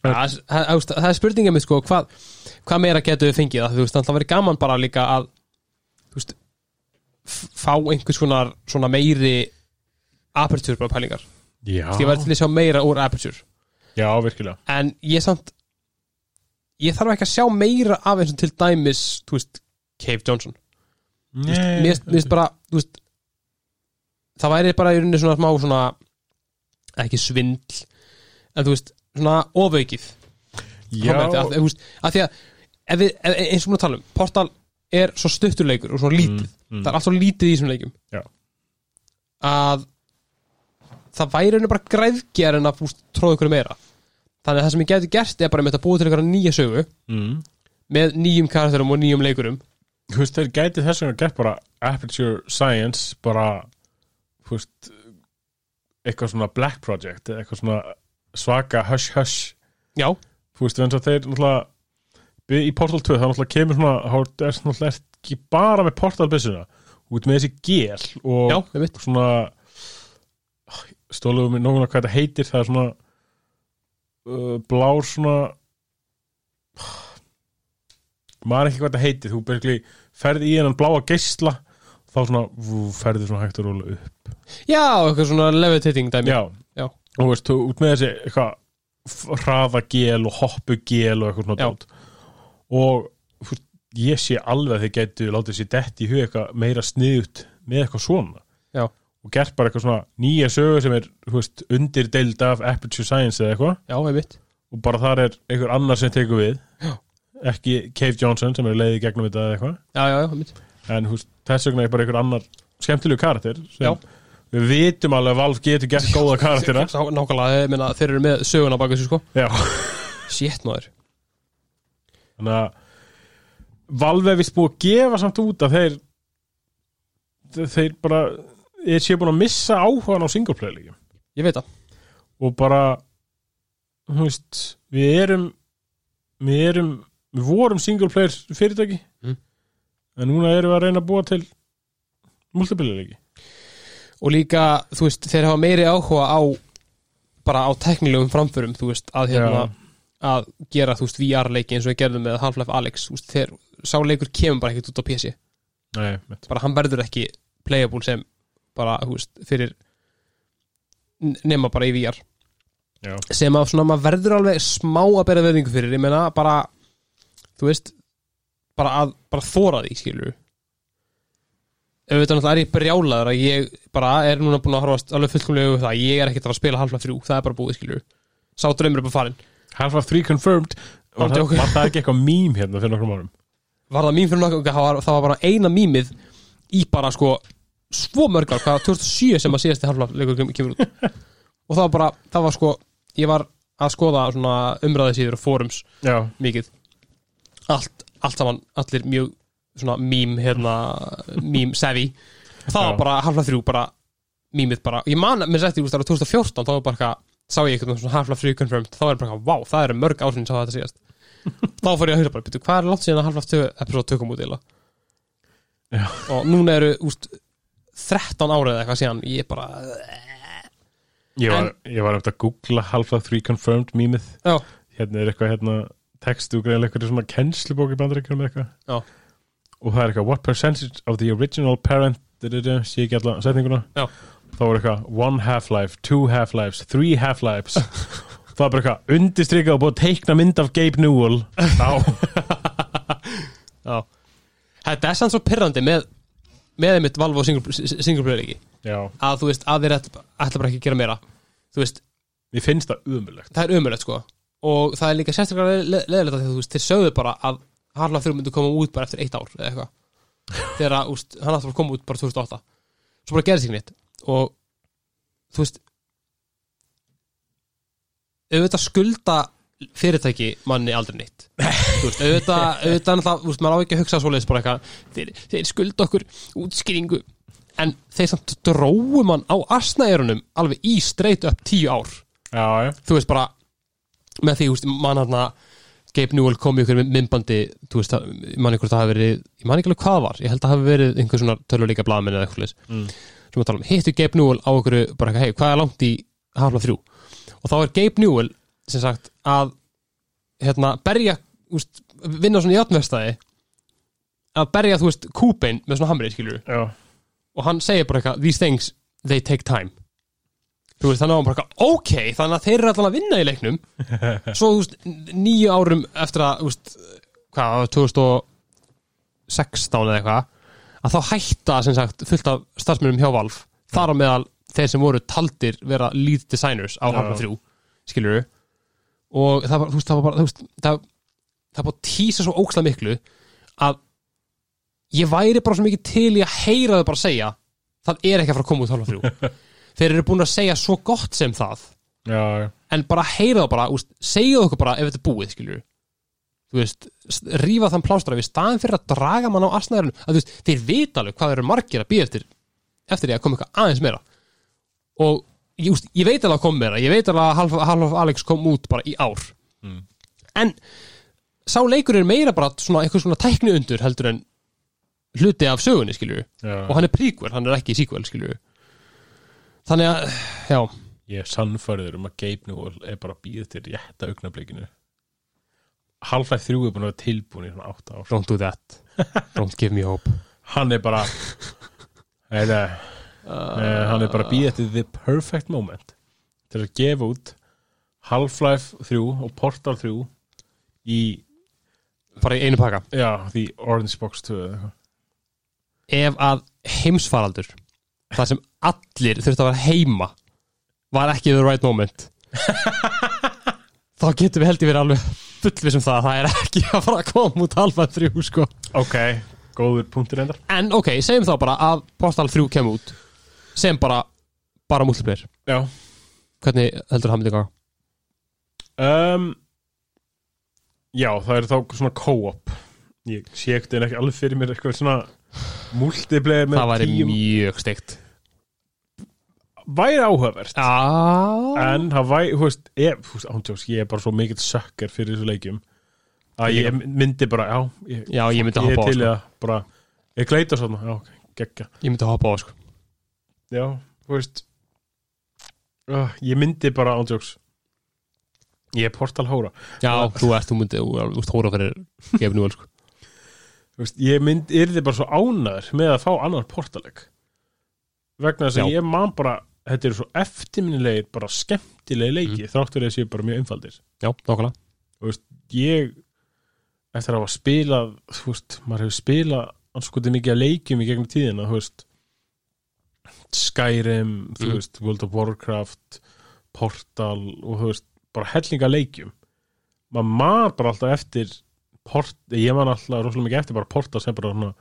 Það það- það er spurningið mér sko hvað, hvað meira getur við fengið? Það, þú veist, það væri gaman bara líka að þú veist fá einhvers konar svona meiri aperture bara pælingar. Ég væri til að sjá meira úr aperture. Já, virkilega. En ég samt ég þarf ekki að sjá meira af eins og til dæmis, þú veist, Cave Johnson. Veist, mér mér finnst bara, veist það væri bara í rauninni svona smá svona ekki svindl en þú veist, svona ofaukið. Já, að, veist, að því að ef við, ef, eins og við talum, Portal er svo stutturleikur og svo lítið mm. það er allt svo lítið í þessum leikum Já. að það væri henni bara græðger en að tróða ykkur meira þannig að það sem ég geti gert er bara með þetta búið til ykkur nýja sögu mm. með nýjum karakterum og nýjum leikurum Þú veist, þeir gæti þess vegna gert bara Aperture Science bara, þú veist eitthvað svona Black Project eitthvað svona svaka hush hush já, þú veist, eins og þeir náttúrulega við- í Portal 2, það náttúrulega kemur svona þá er náttúrulega ekki bara með Portal byssuna, út með þessi gel og veit svona stóluðum við nóguna hvað þetta heitir það er svona uh, blár svona maður ekki hvað þetta heitir þú bergli ferði í hennan bláa geisla þá svona vú, ferði svona hægt að róla upp. Já, eitthvað svona levitating dæmi. Já, Já. og þú veist, þú út með þessi eitthvað f- hraða gel og hoppu gel og eitthvað svona Já. Og veist, ég sé alveg að þið getur látið sér dett í hug eitthvað meira sniðut með eitthvað svona. Já. og gert bara eitthvað svona nýja sögu sem er veist, undir deild af Aperture Science eða eitthvað. Og bara þar er einhver annar sem tekur við. Já. ekki Cave Johnson sem er leiðið gegnum þetta eða eitthvað. En veist, þess vegna er bara einhver annar skemmtilegu karakter sem Já. við vitum alveg að Valve getur gert góða karaktera Sá- nákvæmlega, þeir eru með söguna baka þessu sko. Shit maður þannig að Valve vist búið að gefa samt út að þeir þeir bara er sér búin að missa áhugan á singleplayer líka ég veit það. Og bara veist, við erum við erum við vorum singleplayer fyrirtæki. Mm. en núna erum við að reyna að búa til multiplayer og líka, þú veist, þeir hafa meiri áhuga á bara á teknilegum framförum, þú veist, að hérna að gera, þú veist, VR-leiki eins og við gerðum með Half-Life Alyx, þú veist, þeir sá leikur kemur bara ekkert út á PC, Nei, bara hann verður ekki playable sem bara, þú veist, fyrir nema bara í VR Já. sem að svona maður verður alveg smá að bera veðingu fyrir, ég meina bara þú veist bara að, bara þóra því, skilur auðvitað náttúrulega er ég brjálaður að ég bara er núna búin að horfast alveg fullkomlega við það, ég er ekkert að að spila Half-Life 3, það er bara búið, skilur sá draumur er bara farin, Half-Life 3 confirmed. Var, það, Ándjók. var það ekki eitthvað mím hérna fyrir nokkrum árum? Var það mín fyrir það var, það var bara eina mýmið í bara sko svo mörg ár, hvað 2007 sem að síðasti Half-Life leikur kem- kemur út. Og það var bara, það var sko ég var að skoða svona umræði síður og forums Já, mikið. Allt, allt saman, allir mjög svona mím, hérna mím savvy. Það var Já. bara Half-Life 3 bara mýmið bara, ég man með sætti, það var 2014 þá var bara eitthvað, sá ég eitthvað svona Half-Life 3 confirmed, þá ég bara eitthvað, vá, það eru mörg ásinn sá þetta síðast þá fór ég að hugsa bara, byrju, hvað er langt síðan að Half-Life 2 episode tökum út eila Já. og núna eru úst, 13 árið eða eitthvað síðan ég bara, ég var, ég var eftir að googla Half-Life 3 confirmed mýmið hérna er eitthvað hérna textu og greinlega eitthvað svona kennslubók í bandaríkjum eitthvað Já. og það er eitthvað what percentage of the original parent sé ekki alla setninguna Já. Þá er eitthvað one half-life, two half-lives three half-lives. Það er bara eitthvað undirstrykað og búið að teikna mynd af Gabe Newell. Já. Þetta er sann svo pirrandi með með einmitt Valve og single, single player ekki já, að þú veist, að þeir ætla ætla bara ekki að gera meira. Þú veist, mér finnst það umulegt það er umöðlegt sko. Og það er líka sérstaklega le leðilegt að þú veist, þeir sögðu bara að Harla 3 myndi koma út bara eftir eitt ár eða eitthvað. Þegar að, úst, hann átti að koma út bara 2008 svo bara gerðist ekki neitt og þú veist auðvitað skulda fyrirtæki manni aldrei neitt. Veist, auðvitað, auðvitað þú veist, maður á ekki að hugsa svoleiðis bara eitthvað, þeir, þeir skulda okkur útskýringu, en þeir samt dróu mann á asnaðjörunum alveg í straight upp tíu ár. Já, já, þú veist bara með því, þú veist, mann hann Gabe Newell kom í ykkur myndbandi þú veist, ég man ekki hvort það hafi verið ég man ekki alveg hvað það var, ég held að það hafi verið einhver svona töluleika blaðmenn eða eitthvað Mm. Sem að tala um, hittu Gabe Newell á ykkur bara eitthvað, hei, hvað er langt í Half-Life 3 og þá er Gabe Newell sem sagt að hérna, berja, veist, vinna svona í játnvestæði að berja, þú veist, kúbein með svona hamri, skilur já. Og hann segir bara eitthvað, these things, they take time. Þú veist, þannig að hann bara eitthvað, ok, þannig að þeir eru allan að vinna í leiknum. Svo, þú veist, nýju árum eftir að, þú veist, hvað, 2016 eða eitthvað að þá hætta, sagt, fullt af starfsmennum hjá Valve, þar á meðal þeir sem voru taldir vera lead designers á. Half-Life 3, skilur og það var, þú veist, það var bara, veist, það, það bara tísa svo ókslega miklu að ég væri bara svo mikið til í að heyra þau bara segja það er ekki að fara að koma út Half-Life 3 þeir eru búin að segja svo gott sem það. Já, já, en bara heyra það bara, segja það okkur bara ef þetta er búið, skilur þú veist, rífa þann plástra við staðin fyrir að draga mann á asnaðurinn að þú veist, þeir vita alveg hvað eru margir að býja eftir eftir því að koma eitthvað aðeins meira. Og úst, ég veit alveg að koma meira. Ég veit alveg að Half- Half-Life Alex kom út bara í ár. Mm. en sá leikur er meira bara svona eitthvað svona tækni undur heldur en hluti af sögunni, skilur já. og hann er prequel, hann er ekki sequel, skilur þannig að, já. Ég er sannfærður um að Gabe Newell er bara að býða til rétta augnablikinu Half-Life 3 er búin að vera tilbúin í svona 8 ár. Don't do that. Don't give me hope. Hann er bara Nei, nei, nei, hann er bara býða til the perfect moment til að gefa út Half-Life 3 og Portal 3 í, Bara í einu pakka. Já, því Orange Box 2 eða eitthvað. Ef að heimsfaraldur Það sem allir þurftu að vera heima Var ekki the right moment Þá getum við held ég verið alveg fullvis um það að það er ekki að fara að koma út halva þrjú sko. Ok, góður punktur endar En ok, segjum þá bara að Postal 3 kemur út sem bara bara multiplayer. Já. Hvernig heldur það myndi ganga? um, Já, það er þá svona co-op. Ég sé ekkert en ekki alveg fyrir mér eitthvað svona multiplayer með Það væri tíum mjög steikt Væri áhugavert. Já. En það væri, þú veist, ég, þú veist, ándjós, ég er bara svo mikill sökker fyrir þessu leikjum að ég myndi bara, já ég, Já, ég myndi hoppa á sko. að bara, ég gleita svona, já, ok, geggja. Ég myndi hoppa á sko. Já, þú veist uh, Ég myndi bara ándjóks Ég er portal hóra. Já, þú ert, þú myndi, þú ert hóra fyrir gefið nú sko. Veist, Ég myndi, er þið bara svo ánæður með að fá annan portaleg. Vegna þess að ég man bara þetta eru svo eftirminnilegir, bara skemmtilegi leiki, Mhm. þráttur þessi bara mjög einfaldir Já, nákvæmlega Þú veist, ég eftir að hafa spilað þú veist, maður hefur spilað anskotið mikið að leikjum í gegnum tíðina þú veist Skyrim, þú Mhm. veist World of Warcraft, Portal og þú veist, bara hellinga leikjum maður man bara alltaf eftir port, ég man alltaf rosalega mikið eftir bara Portal sem bara svona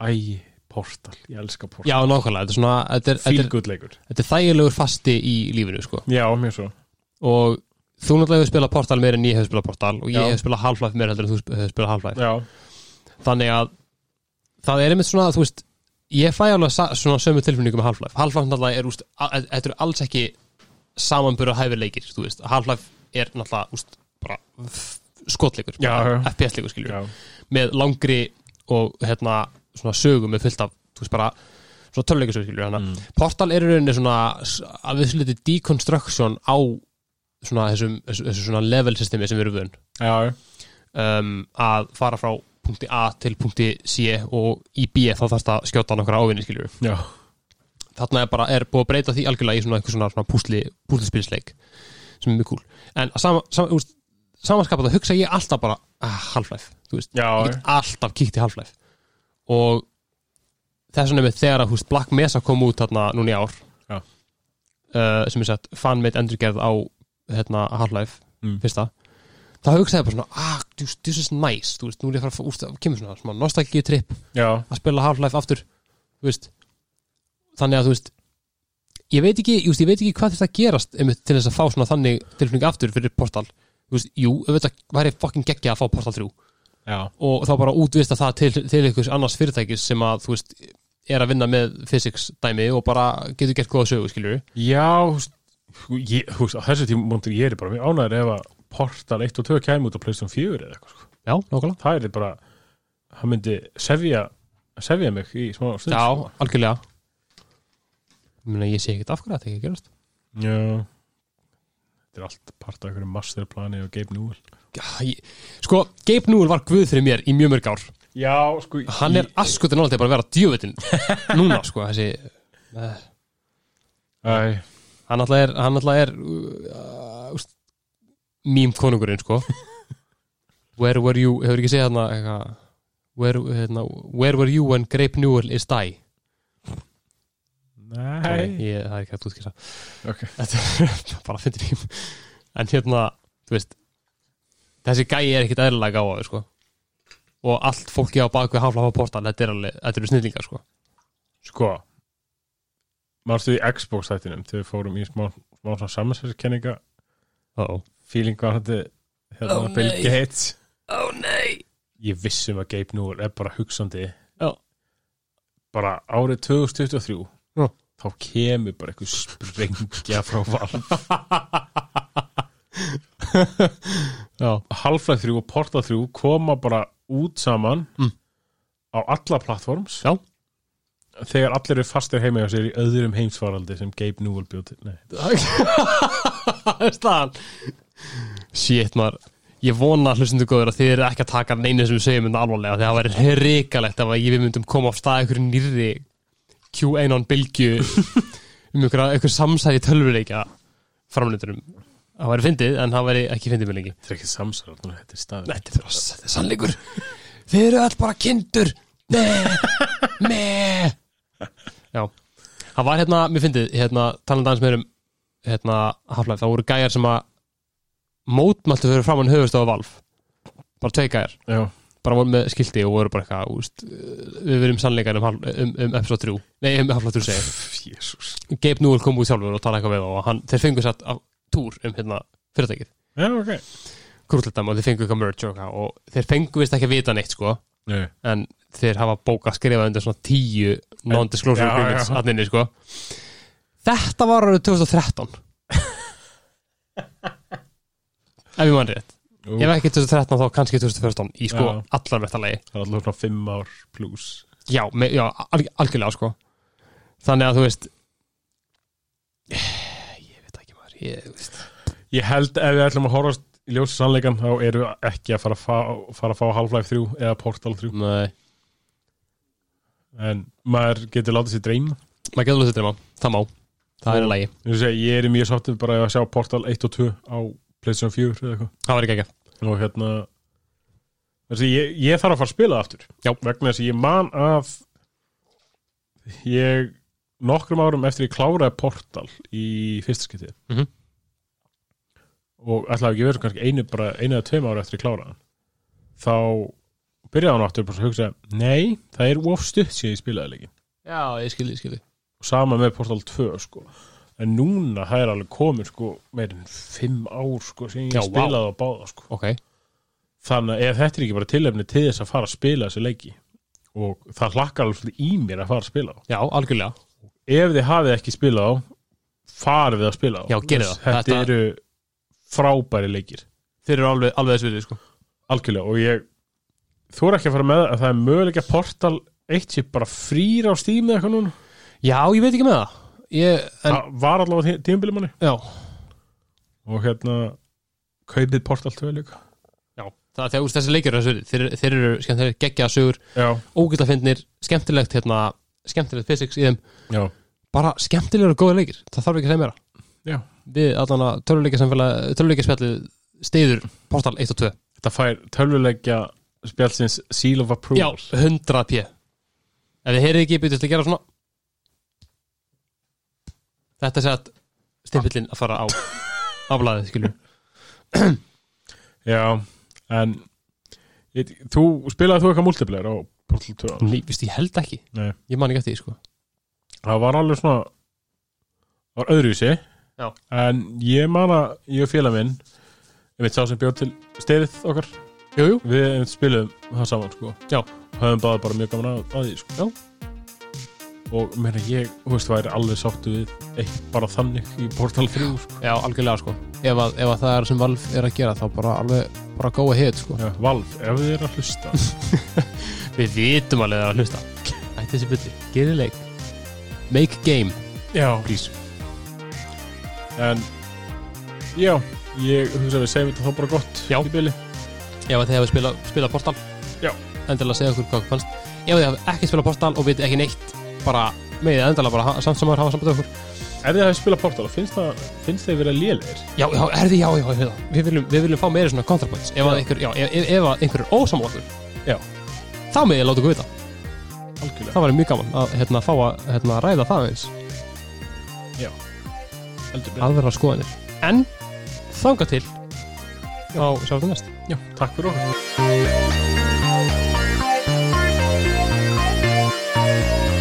æ, Portal, ég elska Portal. Já, nákvæmlega, þetta er svona Þetta er, þetta feel er, þetta er þægilegur fasti í lífinu sko. Já, mjög svo. Og þú náttúrulega hefur spilað Portal meir en ég hef spilað Portal Og ég Já. hef spilað Half-Life meir heldur en þú hefur spilað Half-Life. Já, Þannig að það er einmitt svona, þú veist Ég fæ alveg svona sömu tilfinningu með Half-Life. Half-Life náttúrulega er, úst, þetta eru alls ekki samanbyrðu hæfir leikir, þú veist. Half-Life er náttúrulega, úst, bara skotleikur. FPS-leikur skilur já, með langri og hérna svona sögum með fullt af, þú veist bara svona töluleikasögur skilur hana Mm. Portal er í rauninni svona að við sluti deconstruction á svona þessum, þessu, þessu svona level systemi sem við erum já, um, að fara frá punkti A til punkti C og í B þá þarfst að skjóta nokkra ávinni skilur já, þarna er bara, er búið að breyta því algjörlega í svona eitthvað svona, svona púsli, púslispilsleik sem er mjög cool. En að sama, sama, samanskapað að hugsa ég alltaf bara ah, Half-Life, þú veist. Já, ég get alltaf kíkt í Half-Life og þess vegna með þegar að húst, Black Mesa kom út þarna núna í ár uh, sem er sett fanmade endurgerð á hérna, Half-Life Mm. fyrsta þá hugsaði ég bara svona ah, this, this is nice, þú veist, nú er ég að fara úst, kemur svona, svona nostalgíu trip já, að spila Half-Life aftur þú veist. Þannig að þú veist ég veit ekki, just, ég veit ekki hvað þetta gerast til þess að fá svona þannig tilfning aftur fyrir Portal. Þú veist, jú, auðvitað væri fucking geggja að fá Portal 3 Já, og þá bara útvista það til, til einhvers annars fyrirtækis sem að, þú veist, er að vinna með physics dæmi og bara getur gert góða sögu, skilur já ég, þú veist, á þessu tíma múndur ég er bara mjög ánæður ef að Portal 1 og 2 kæmi út á Playstation 4 eða eitthvað sko. Já, nákvæmlega. Það er bara, það myndi sefja, sefja mig í smá stund Já, sko. algjörlega. Ég meina, ég sé ekkert af hverju að þetta ekki að gerast. Já Þetta er allt part af einhverju masterplani og Gabe Newell. Já, ég, Sko, Gabe Newell var guð fyrir mér í mjög mörg ár. Já, sko Hann er askutin náttúrulega bara að vera djöfutin Núna, sko, þessi uh, Hann alltaf er Hann alltaf er uh, uh, Mím konungurinn, sko. Where were you Hefur ekki segið þarna eitthvað? Where, hérna, where were you when Gabe Newell is die Nei. Ég, það er ekki að útskýra. Ok. Þetta er bara að finna mím En hérna, þú veist Þessi gæi er ekkit eðlilega gáfaður, sko. Og allt fólki á bakvið Half-Life Portal Þetta er alveg, þetta eru snillingar, sko. Sko Mástu í Xbox þættinum þegar við fórum í smá, smá samansverðskenninga Ó, ó feeling var þetta hérna Bill nei. Gates? Ó, nei. Ég vissum að Gabe Newell er bara hugsandi. Já. Bara árið 2023 Já. Þá kemur bara eitthvað sprengja frá Valve Half-Life 3 og Portal 3 koma bara út saman Mm. á alla plattforms Já. þegar allir eru fastir heima hjá sér í öðrum heimsfaraldi sem Gabe Newell Nei. það er staðan Shit, maður Ég vona hlustundu góður að þið eru ekki að taka neinu sem við segjum um þetta alvarlega því að það væri hrikalegt að við myndum koma á stað einhverju nýrri QAnon bylgju um einhver samsæði tölvuleikja framlýturum það væri fyndið en það væri ekki fyndið með lengi. Þetta er ekki samsar, þetta er staður Þetta er er sannleikur. Þið eru all bara kindur. Með Með Já. Það var hérna, mér fyndið, hérna talandi aðeins meður um hérna Half-Life, það voru gæjar sem að mótmæltu fyrir framann höfustofa Valve. Bara tvei gæjar, Já, bara voru með skilti og voru bara eitthvað, úst, við verum sannleikar um, um, um episode 3 nei, um Half-Life 3 segir jésús Gabe Newell kom út sjálfur og tala eitthvað við og hann, þeir fengu satt af túr um hérna fyrirtækið. Já, ok. Krútletam og þeir fengu eitthvað merch og, og þeir fengu vist ekki að vita neitt sko. Nei. en þeir hafa bóka skrifað undir svona tíu non-disclosure Já, agreements já. aðninni sko. Þetta var árið 2013 ef ég mann rétt Ú, ef ekki 2013 þá kannski 2014 í sko Já. allar verðalagi Það er alltaf svona fimm ár pluss já, með, já alg algjörlega sko. Þannig að þú veist ég veit ekki maður ég, þú veist. Ég held ef við ætlum að horfast í ljósi sannleikan þá eru við ekki að fara að fá, fara að fá Half-Life 3 eða Portal 3 Nei. en maður getur látið sér dreyma. Maður getur lútið dreyma, það má. Það er í lagi, Ég, segi, ég er mjög sáttið bara að sjá Portal 1 og 2 á PlayStation 4 eða eitthvað. Það var ekki ekki. Og hérna ég, ég þarf að fara að spila aftur. Já. vegna þess að ég man að ég nokkrum árum eftir ég kláraði Portal í fyrsta skiptið. Mhm. og ætlaði ekki verið kannski einu, bara einu eða tveim ára eftir ég kláraði þá byrjaði hann aftur bara að hugsa nei, það er of stutt síðan ég spilaði leikin já, ég skilði, ég skilði og sama með Portal 2 sko en núna það er alveg komin sko meirinn fimm ár sko sem ég Já, spilaði á báða sko. Ok, þannig að ef þetta er ekki bara tilefni til þess að fara að spila þessi leiki og það hlakkar alveg svolítið í mér að fara að spila á já, algjörlega. Ef þið hafið ekki spilað á farið við að spila á Já, gerið það. þetta, Þetta- eru frábæri leikir. Þeir eru alveg, alveg þessu við sko. Algjörlega og ég þú er ekki að fara með að það er möguleika Portal 1 sé bara frýr á stími eitthvað núna? Já, ég veit ekki með það ég, en, það var allavega tímabili manni? Já, og hérna kaupið Portal 2 líka. Já það er þegar þessi leikir þeir, þeir eru skemmtilega geggjaða sögur fyndnir, skemmtilegt hérna, skemmtilegt physics í þeim. Já, bara skemmtilegur og góða leikir, það þarf ekki að segja meira. Já. Við allan að töluleikjaspjallið stiður Portal 1 og 2 þetta fær tölvuleikja spjálsins Seal of Approval. Já, 100 p. Ef þið heyrið ekki, byrjuð til að gera svona þetta sé að stimpillin að fara á aflaðið, skilur Já, en ég, þú spilaði þú eitthvað multiplayer á Portal 2 áður? Nei, víst, ég held ekki, Nei. ég man ekki eftir því, sko Það var alveg svona það var öðruvísi Já. en ég man að ég og félag minn ég veit sá sem bjóð til styrið okkar Jú, jú við spilum það saman sko Já. og höfum báði bara mjög gaman að, að því sko Já. Og meina ég, þú veist, væri alveg sáttu við eitt bara þannig í Portal 3 sko. Já, algjörlega sko. Ef að, ef að það er sem Valve er að gera þá bara alveg bara go ahead sko. Já, Valve, ef þið er að hlusta. Við vitum alveg að hlusta. Ætti þessi byrti, gerði leik. Make game, Já, please. En já, ég hugsa að við segjum þetta þá bara gott Já. að þið hefur spilað spila Portal. Já. Endilega segja okkur hvað fannst. Ef þið hefur ekki spilað Portal og viti ekki neitt bara með endilega bara ha- samt sem maður hafa samband við okkur. Ef þið hafið spilað Portal, finnst, það, finnst þið verið lélegir? Já, já, er þið, já, já, veit það Við viljum, við viljum fá meiri svona contrapoints Ef að Já. einhver, já, ef, ef að einhver er ósamál okkur Já. Þá með ég láta okkur vita. Algjörlega. Það væri mjög gaman að hérna, fá að hérna, ræða það eins Heldur betur. Aðra skoðanir. En þanga til Þá sjáum við næst. Já, takk fyrir okkur